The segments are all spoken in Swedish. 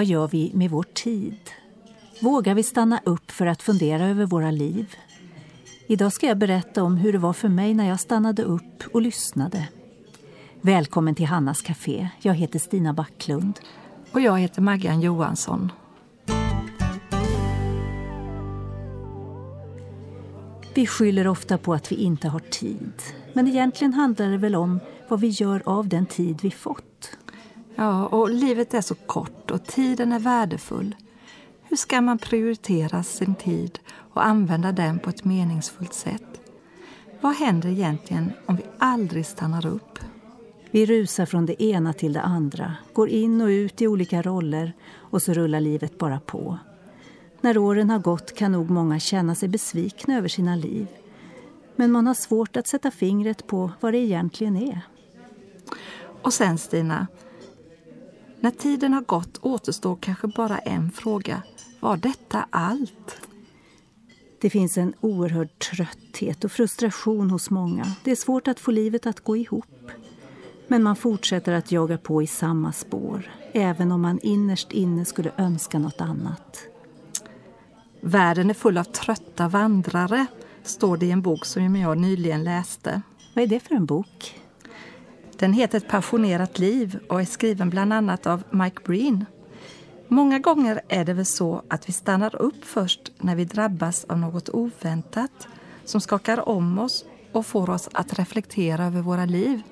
Vad gör vi med vår tid? Vågar vi stanna upp för att fundera över våra liv? Idag ska jag berätta om hur det var för mig när jag stannade upp och lyssnade. Välkommen till Hannas Café. Jag heter Stina Backlund. Och jag heter Maggan Johansson. Vi skyller ofta på att vi inte har tid. Men egentligen handlar det väl om vad vi gör av den tid vi fått. Ja, och livet är så kort och tiden är värdefull. Hur ska man prioritera sin tid och använda den på ett meningsfullt sätt? Vad händer egentligen om vi aldrig stannar upp? Vi rusar från det ena till det andra, går in och ut i olika roller och så rullar livet bara på. När åren har gått kan nog många känna sig besvikna över sina liv. Men man har svårt att sätta fingret på vad det egentligen är. Och sen Stina, när tiden har gått återstår kanske bara en fråga. Var detta allt? Det finns en oerhörd trötthet och frustration hos många. Det är svårt att få livet att gå ihop. Men man fortsätter att jaga på i samma spår, även om man innerst inne skulle önska något annat. Världen är full av trötta vandrare, står det i en bok som jag nyligen läste. Vad är det för en bok? Den heter Ett passionerat liv och är skriven bland annat av Mike Breen. Många gånger är det väl så att vi stannar upp först när vi drabbas av något oväntat som skakar om oss och får oss att reflektera över våra liv.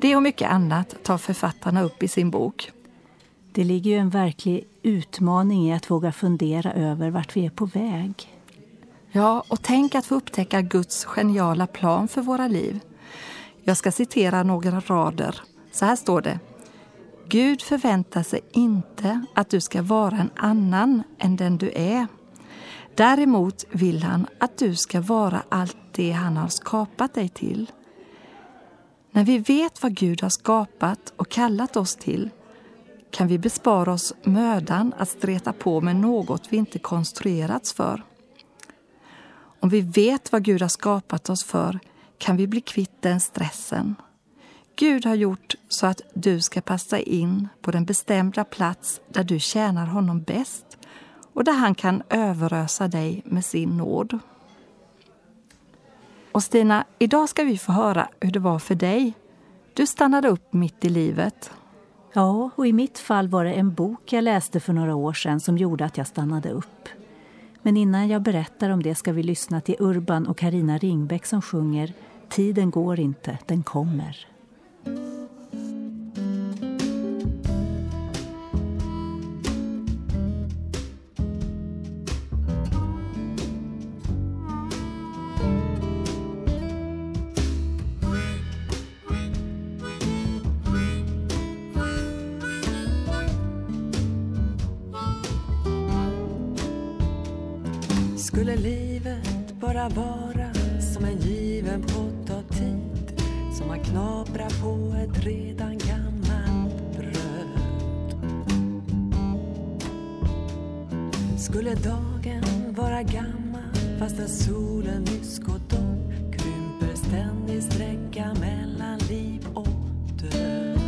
Det och mycket annat tar författarna upp i sin bok. Det ligger ju en verklig utmaning i att våga fundera över vart vi är på väg. Ja, och tänk att få upptäcka Guds geniala plan för våra liv. Jag ska citera några rader. Så här står det. Gud förväntar sig inte att du ska vara en annan än den du är. Däremot vill han att du ska vara allt det han har skapat dig till. När vi vet vad Gud har skapat och kallat oss till kan vi bespara oss mödan att streta på med något vi inte konstruerats för. Om vi vet vad Gud har skapat oss för kan vi bli kvitt den stressen. Gud har gjort så att du ska passa in på den bestämda plats där du tjänar honom bäst och där han kan överösa dig med sin nåd. Och Stina, idag ska vi få höra hur det var för dig. Du stannade upp mitt i livet. Ja, och i mitt fall var det en bok jag läste för några år sedan som gjorde att jag stannade upp. Men innan jag berättar om det ska vi lyssna till Urban och Karina Ringbäck som sjunger Tiden går inte, den kommer. Skulle livet bara vara som en given pott man knaprar på ett redan gammalt bröd Skulle dagen vara gammal fastän solen nyss gått upp? krymper ständig sträcka mellan liv och död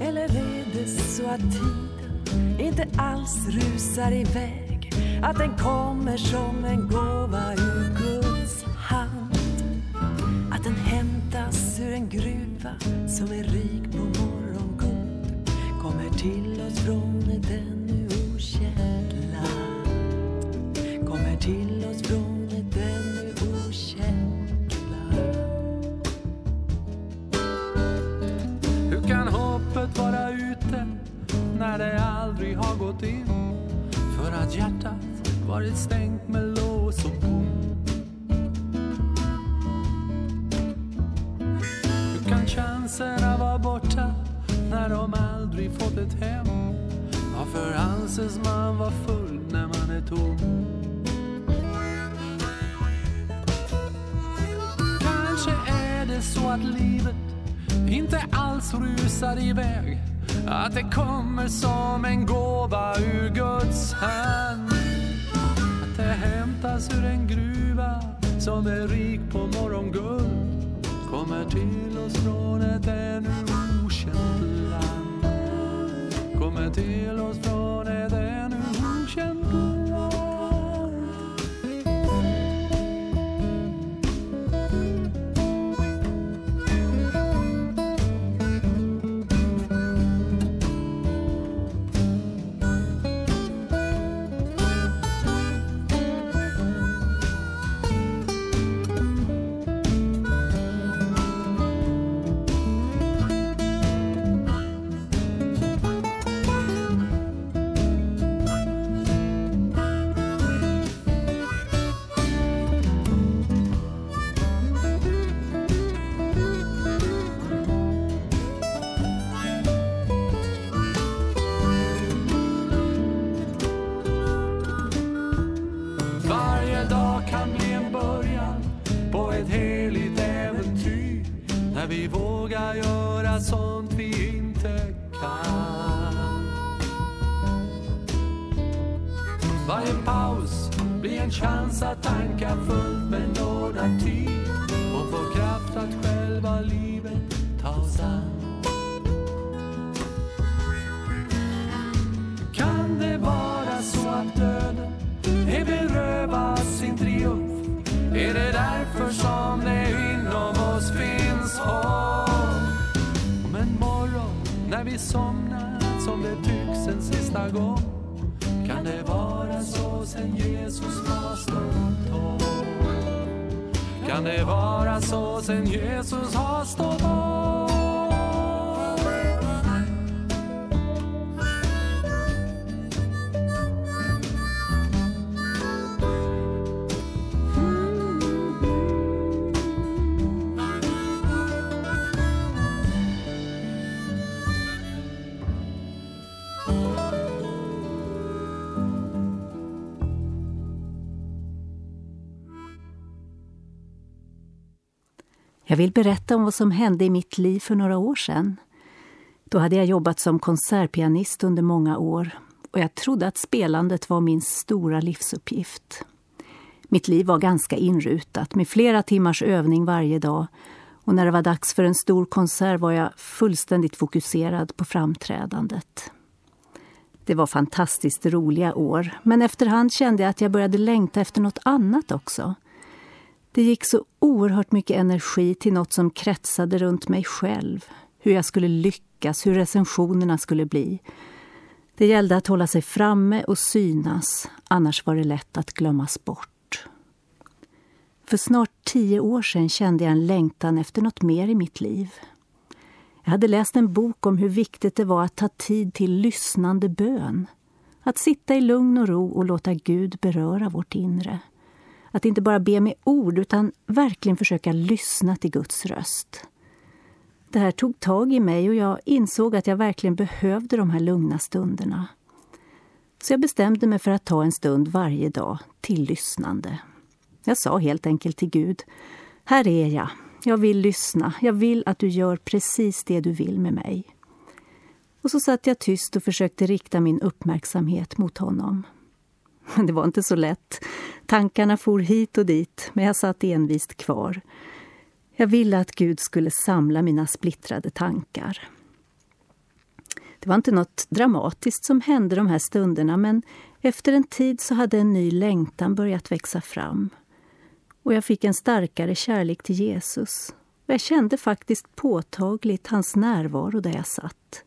Eller är det så att tiden inte alls rusar iväg att den kommer som en gång som är rik på morgongott kommer till oss från ett ännu okänt land kommer till oss från ett ännu okänt land Hur kan hoppet vara ute när det aldrig har gått in? För att hjärtat varit stängt med ett hem? Varför anses man vara full när man är tom? Kanske är det så att livet inte alls rusar iväg att det kommer som en gåva ur Guds hand Att det hämtas ur en gruva som är rik på morgonguld Kommer till oss från ett ännu okänt okänt land kommer till oss från ett ännu okänt. När vi somnat som det tycks en sista gång kan det vara så sen Jesus har stått upp? Kan det vara så sen Jesus har stått upp? Jag vill berätta om vad som hände i mitt liv för några år sedan. Då hade jag jobbat som konsertpianist under många år och jag trodde att spelandet var min stora livsuppgift. Mitt liv var ganska inrutat med flera timmars övning varje dag och när det var dags för en stor konsert var jag fullständigt fokuserad på framträdandet. Det var fantastiskt roliga år, men efterhand kände jag att jag började längta efter något annat också. Det gick så oerhört mycket energi till något som kretsade runt mig själv. Hur jag skulle lyckas, hur recensionerna skulle bli. Det gällde att hålla sig framme och synas, annars var det lätt att glömmas bort. För snart tio år sedan kände jag en längtan efter något mer i mitt liv. Jag hade läst en bok om hur viktigt det var att ta tid till lyssnande bön. Att sitta i lugn och ro och låta Gud beröra vårt inre. Att inte bara be med ord utan verkligen försöka lyssna till Guds röst. Det här tog tag i mig och jag insåg att jag verkligen behövde de här lugna stunderna. Så jag bestämde mig för att ta en stund varje dag till lyssnande. Jag sa helt enkelt till Gud, här är jag. Jag vill lyssna. Jag vill att du gör precis det du vill med mig. Och så satt jag tyst och försökte rikta min uppmärksamhet mot honom. Det var inte så lätt. Tankarna for hit och dit, men jag satt envist kvar. Jag ville att Gud skulle samla mina splittrade tankar. Det var inte något dramatiskt som hände de här stunderna men efter en tid så hade en ny längtan börjat växa fram. Och jag fick en starkare kärlek till Jesus. Och jag kände faktiskt påtagligt hans närvaro där jag satt.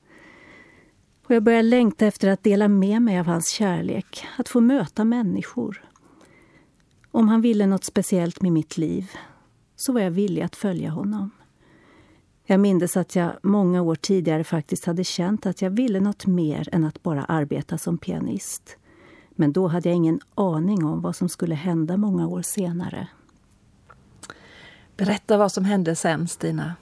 Och jag började längta efter att dela med mig av hans kärlek, att få möta människor. Om han ville något speciellt med mitt liv så var jag villig att följa honom. Jag mindes att jag många år tidigare faktiskt hade känt att jag ville något mer än att bara arbeta som pianist. Men då hade jag ingen aning om vad som skulle hända många år senare. Berätta vad som hände sen, Stina.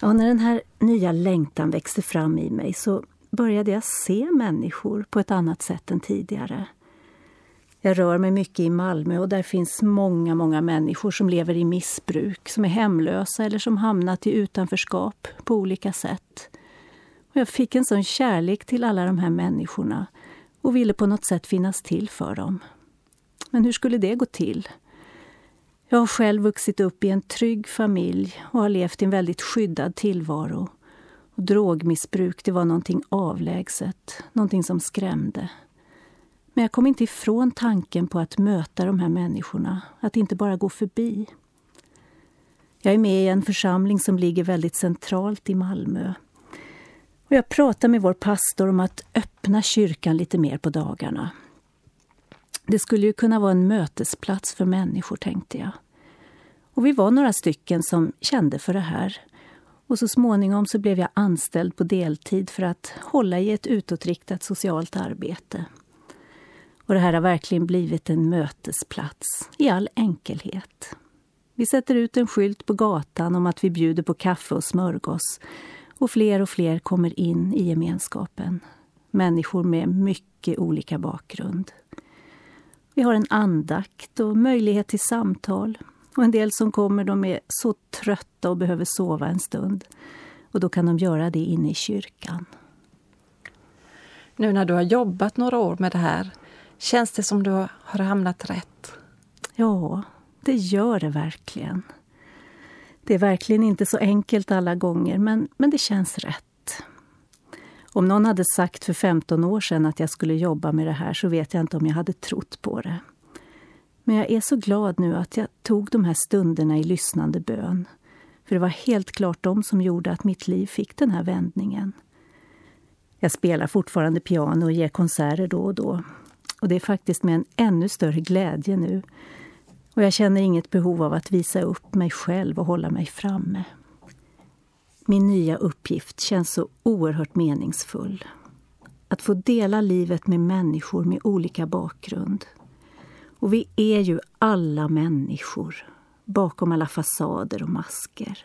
Ja, när den här nya längtan växte fram i mig så började jag se människor på ett annat sätt än tidigare. Jag rör mig mycket i Malmö och där finns många, många människor som lever i missbruk, som är hemlösa eller som hamnat i utanförskap på olika sätt. Och jag fick en sån kärlek till alla de här människorna och ville på något sätt finnas till för dem. Men hur skulle det gå till? Jag har själv vuxit upp i en trygg familj och har levt i en väldigt skyddad tillvaro. Och drogmissbruk det var någonting avlägset, någonting som skrämde. Men jag kom inte ifrån tanken på att möta de här människorna, att inte bara gå förbi. Jag är med i en församling som ligger väldigt centralt i Malmö. Och jag pratar med vår pastor om att öppna kyrkan lite mer på dagarna. Det skulle ju kunna vara en mötesplats för människor, tänkte jag. Och vi var några stycken som kände för det här. Och så småningom så blev jag anställd på deltid för att hålla i ett utåtriktat socialt arbete. Och det här har verkligen blivit en mötesplats i all enkelhet. Vi sätter ut en skylt på gatan om att vi bjuder på kaffe och smörgås och fler och fler kommer in i gemenskapen. Människor med mycket olika bakgrund. Vi har en andakt och möjlighet till samtal. Och en del som kommer de är så trötta och behöver sova en stund. Och då kan de göra det inne i kyrkan. Nu när du har jobbat några år med det här, känns det som du har hamnat rätt? Ja, det gör det verkligen. Det är verkligen inte så enkelt alla gånger, men, men det känns rätt. Om någon hade sagt för 15 år sedan att jag skulle jobba med det här så vet jag inte om jag hade trott på det. Men jag är så glad nu att jag tog de här stunderna i lyssnande bön. För det var helt klart de som gjorde att mitt liv fick den här vändningen. Jag spelar fortfarande piano och ger konserter då och då. Och det är faktiskt med en ännu större glädje nu. Och jag känner inget behov av att visa upp mig själv och hålla mig framme. Min nya uppgift känns så oerhört meningsfull. Att få dela livet med människor med olika bakgrund. Och vi är ju alla människor, bakom alla fasader och masker.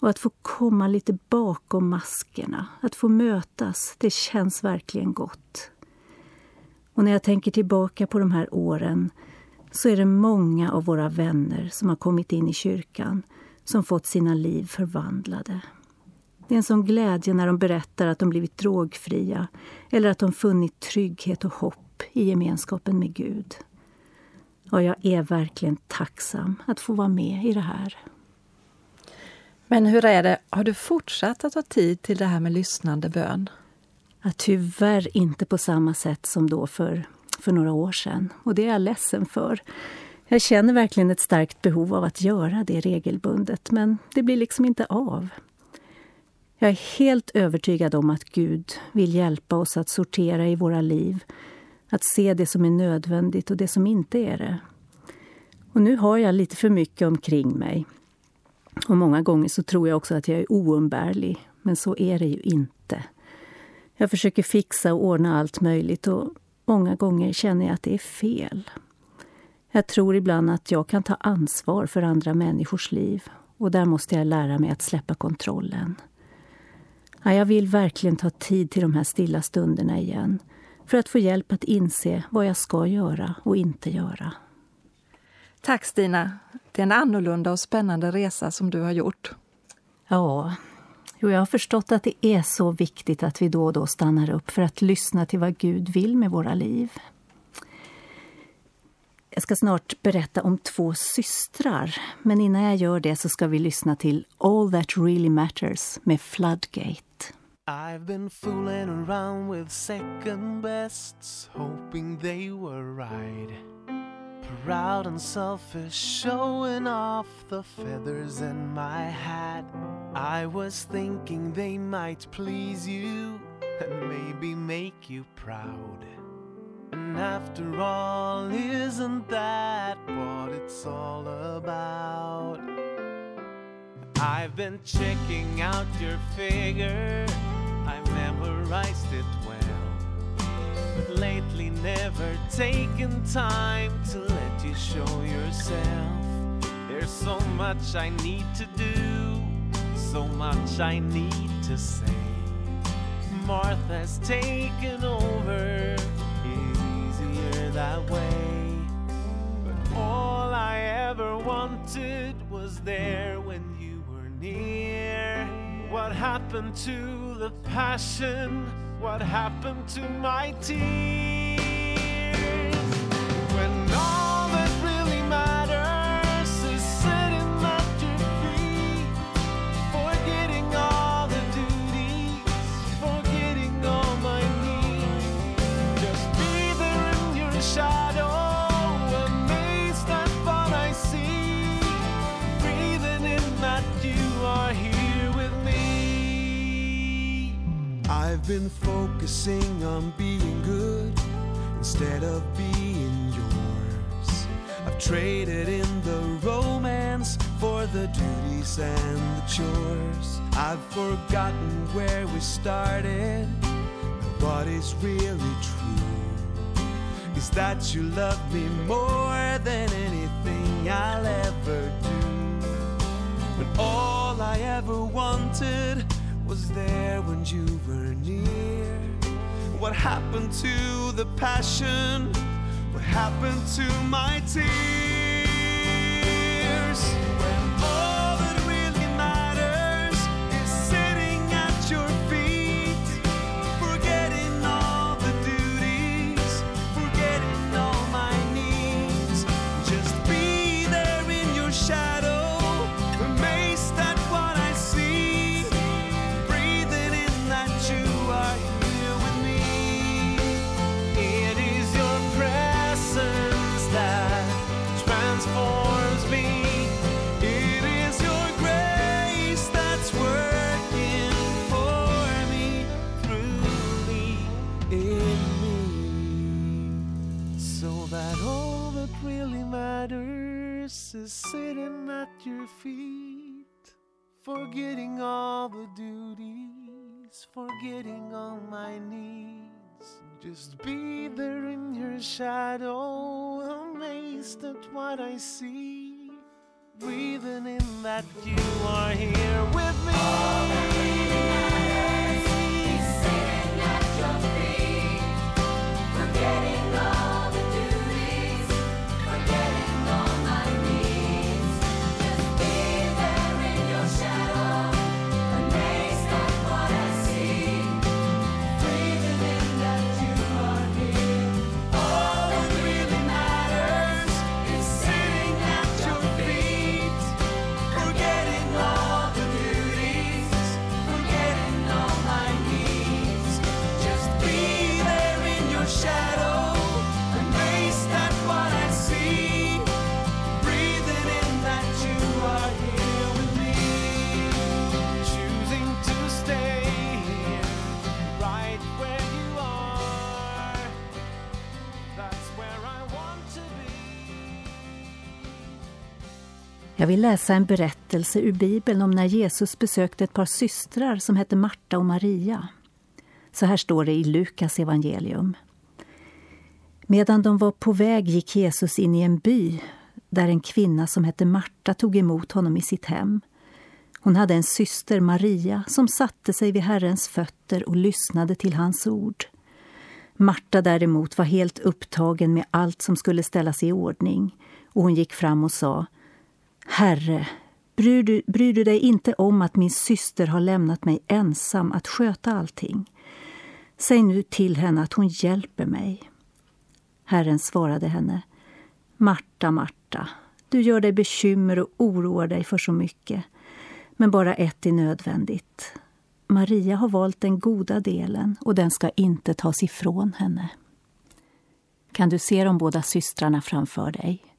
Och att få komma lite bakom maskerna, att få mötas, det känns verkligen gott. Och när jag tänker tillbaka på de här åren så är det många av våra vänner som har kommit in i kyrkan som fått sina liv förvandlade. Det är en sån glädje när de berättar att de blivit drogfria eller att de funnit trygghet och hopp i gemenskapen med Gud. Ja, jag är verkligen tacksam att få vara med i det här. Men hur är det, har du fortsatt att ha tid till det här med lyssnande bön? Ja, tyvärr inte på samma sätt som då för, för några år sedan. Och det är jag ledsen för. Jag känner verkligen ett starkt behov av att göra det regelbundet, men det blir liksom inte av. Jag är helt övertygad om att Gud vill hjälpa oss att sortera i våra liv, att se det som är nödvändigt och det som inte är det. Och nu har jag lite för mycket omkring mig. Och många gånger så tror jag också att jag är oumbärlig, men så är det ju inte. Jag försöker fixa och ordna allt möjligt och många gånger känner jag att det är fel. Jag tror ibland att jag kan ta ansvar för andra människors liv och där måste jag lära mig att släppa kontrollen. Ja, jag vill verkligen ta tid till de här stilla stunderna igen för att få hjälp att inse vad jag ska göra och inte göra. Tack Stina. Det är en annorlunda och spännande resa som du har gjort. Ja, jo, jag har förstått att det är så viktigt att vi då och då stannar upp för att lyssna till vad Gud vill med våra liv. Jag ska snart berätta om två systrar, men innan jag gör det så ska vi lyssna till All That Really Matters med Floodgate. I've been fooling around with second bests, hoping they were right. Proud and selfish, showing off the feathers in my hat. I was thinking they might please you and maybe make you proud. And after all, isn't that what it's all about? I've been checking out your figure, I memorized it well. But lately, never taken time to let you show yourself. There's so much I need to do, so much I need to say. Martha's taken over it's easier that way. But all I ever wanted was there when you were near. What happened to the passion? What happened to my tears? I've been focusing on being good instead of being yours. I've traded in the romance for the duties and the chores. I've forgotten where we started. What is really true is that you love me more than anything I'll ever do. When all I ever wanted was there when you were near. What happened to the passion? What happened to my tears? Forgetting all the duties, forgetting all my needs. Just be there in your shadow, amazed at what I see, breathing in that you are here with me. All Jag vill läsa en berättelse ur Bibeln om när Jesus besökte ett par systrar som hette Marta och Maria. Så här står det i Lukas evangelium. Medan de var på väg gick Jesus in i en by där en kvinna som hette Marta tog emot honom i sitt hem. Hon hade en syster, Maria, som satte sig vid Herrens fötter och lyssnade till hans ord. Marta däremot var helt upptagen med allt som skulle ställas i ordning och hon gick fram och sa Herre, bryr du, bryr du dig inte om att min syster har lämnat mig ensam att sköta allting? Säg nu till henne att hon hjälper mig. Herren svarade henne Marta, Marta, du gör dig bekymmer och oroar dig för så mycket. Men bara ett är nödvändigt. Maria har valt den goda delen och den ska inte tas ifrån henne. Kan du se de båda systrarna framför dig?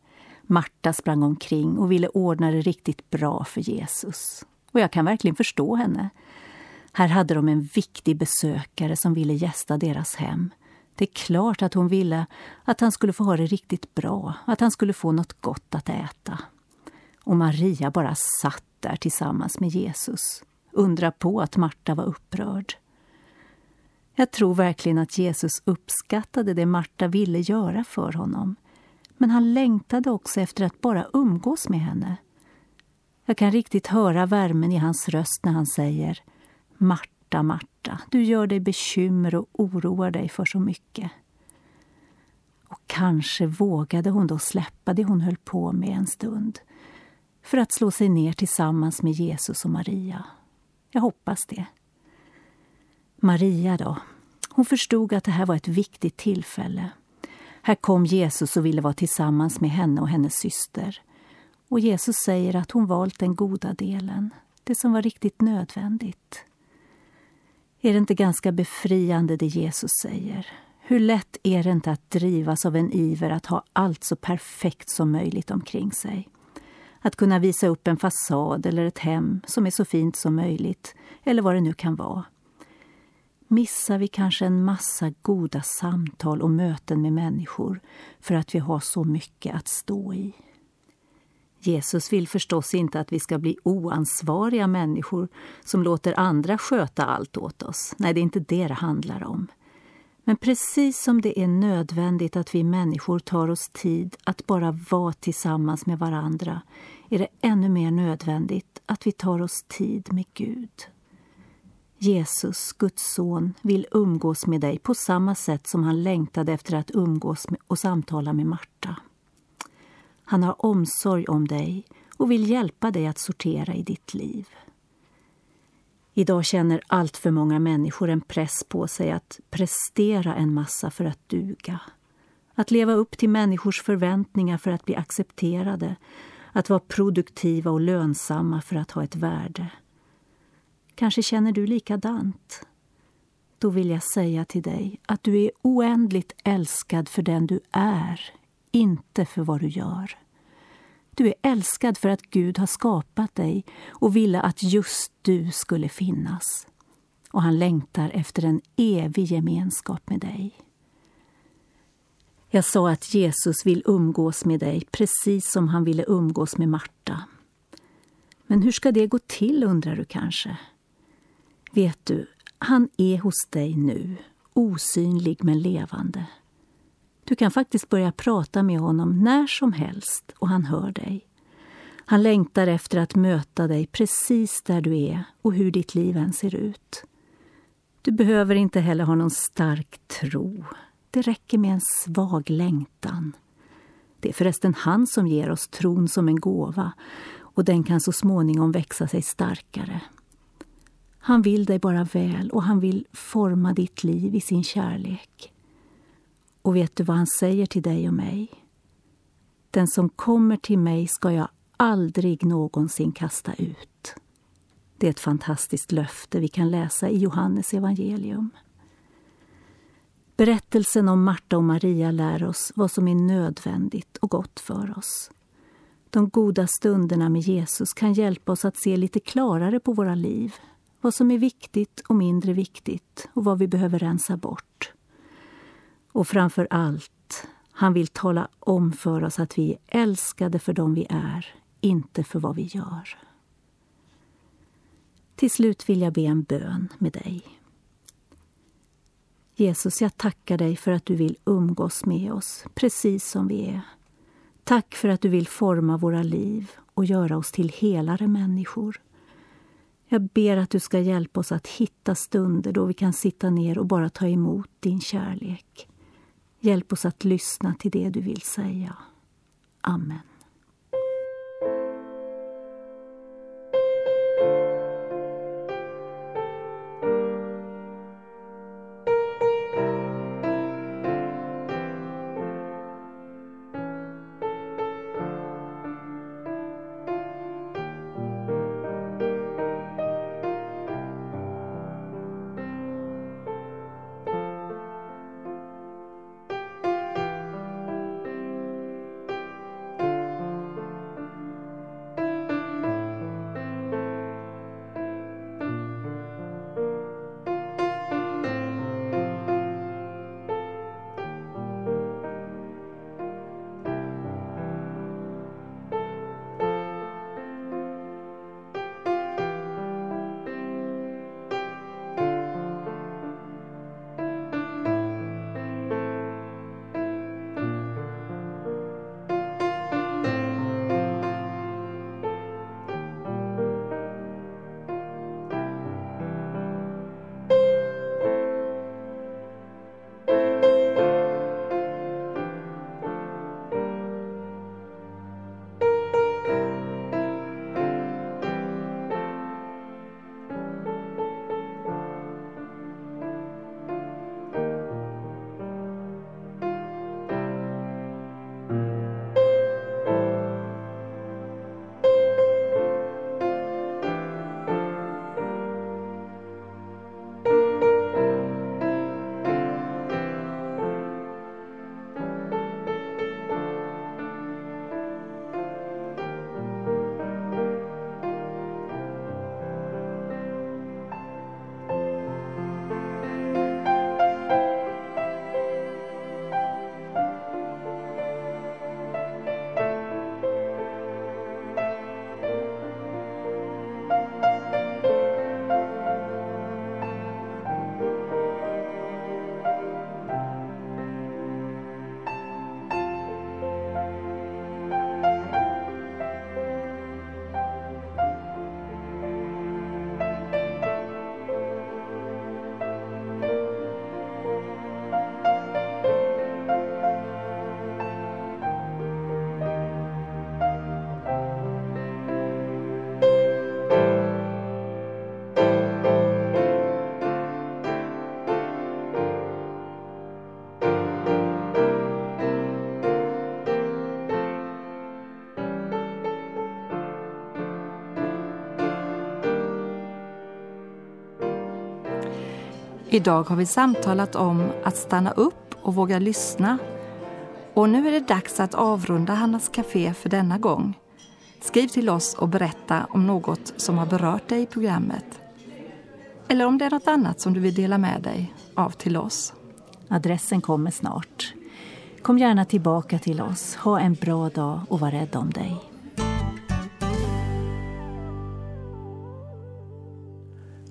Marta sprang omkring och ville ordna det riktigt bra för Jesus. Och jag kan verkligen förstå henne. Här hade de en viktig besökare som ville gästa deras hem. Det är klart att hon ville att han skulle få ha det riktigt bra, att han skulle få något gott att äta. Och Maria bara satt där tillsammans med Jesus. Undra på att Marta var upprörd. Jag tror verkligen att Jesus uppskattade det Marta ville göra för honom. Men han längtade också efter att bara umgås med henne. Jag kan riktigt höra värmen i hans röst när han säger Marta, Marta, du gör dig bekymmer och oroar dig för så mycket. Och kanske vågade hon då släppa det hon höll på med en stund för att slå sig ner tillsammans med Jesus och Maria. Jag hoppas det. Maria då? Hon förstod att det här var ett viktigt tillfälle. Här kom Jesus och ville vara tillsammans med henne och hennes syster. Och Jesus säger att hon valt den goda delen, det som var riktigt nödvändigt. Är det inte ganska befriande det Jesus säger? Hur lätt är det inte att drivas av en iver att ha allt så perfekt som möjligt omkring sig? Att kunna visa upp en fasad eller ett hem som är så fint som möjligt, eller vad det nu kan vara missar vi kanske en massa goda samtal och möten med människor för att vi har så mycket att stå i. Jesus vill förstås inte att vi ska bli oansvariga människor som låter andra sköta allt åt oss. Nej, det är inte det det handlar om. Men precis som det är nödvändigt att vi människor tar oss tid att bara vara tillsammans med varandra är det ännu mer nödvändigt att vi tar oss tid med Gud. Jesus, Guds son, vill umgås med dig på samma sätt som han längtade efter att umgås och samtala med Marta. Han har omsorg om dig och vill hjälpa dig att sortera i ditt liv. Idag känner allt för många människor en press på sig att prestera en massa för att duga. Att leva upp till människors förväntningar för att bli accepterade. Att vara produktiva och lönsamma för att ha ett värde. Kanske känner du likadant? Då vill jag säga till dig att du är oändligt älskad för den du är, inte för vad du gör. Du är älskad för att Gud har skapat dig och ville att just du skulle finnas. Och han längtar efter en evig gemenskap med dig. Jag sa att Jesus vill umgås med dig precis som han ville umgås med Marta. Men hur ska det gå till, undrar du kanske? Vet du, han är hos dig nu, osynlig men levande. Du kan faktiskt börja prata med honom när som helst och han hör dig. Han längtar efter att möta dig precis där du är och hur ditt liv än ser ut. Du behöver inte heller ha någon stark tro. Det räcker med en svag längtan. Det är förresten han som ger oss tron som en gåva och den kan så småningom växa sig starkare. Han vill dig bara väl och han vill forma ditt liv i sin kärlek. Och vet du vad han säger till dig och mig? Den som kommer till mig ska jag aldrig någonsin kasta ut. Det är ett fantastiskt löfte vi kan läsa i Johannes evangelium. Berättelsen om Marta och Maria lär oss vad som är nödvändigt och gott för oss. De goda stunderna med Jesus kan hjälpa oss att se lite klarare på våra liv. Vad som är viktigt och mindre viktigt och vad vi behöver rensa bort. Och framför allt, han vill tala om för oss att vi är älskade för dem vi är, inte för vad vi gör. Till slut vill jag be en bön med dig. Jesus, jag tackar dig för att du vill umgås med oss precis som vi är. Tack för att du vill forma våra liv och göra oss till helare människor. Jag ber att du ska hjälpa oss att hitta stunder då vi kan sitta ner och bara ta emot din kärlek. Hjälp oss att lyssna till det du vill säga. Amen. Idag har vi samtalat om att stanna upp och våga lyssna. Och nu är det dags att avrunda Hannas Café för denna gång. Skriv till oss och berätta om något som har berört dig i programmet. Eller om det är något annat som du vill dela med dig av till oss. Adressen kommer snart. Kom gärna tillbaka till oss. Ha en bra dag och var rädd om dig.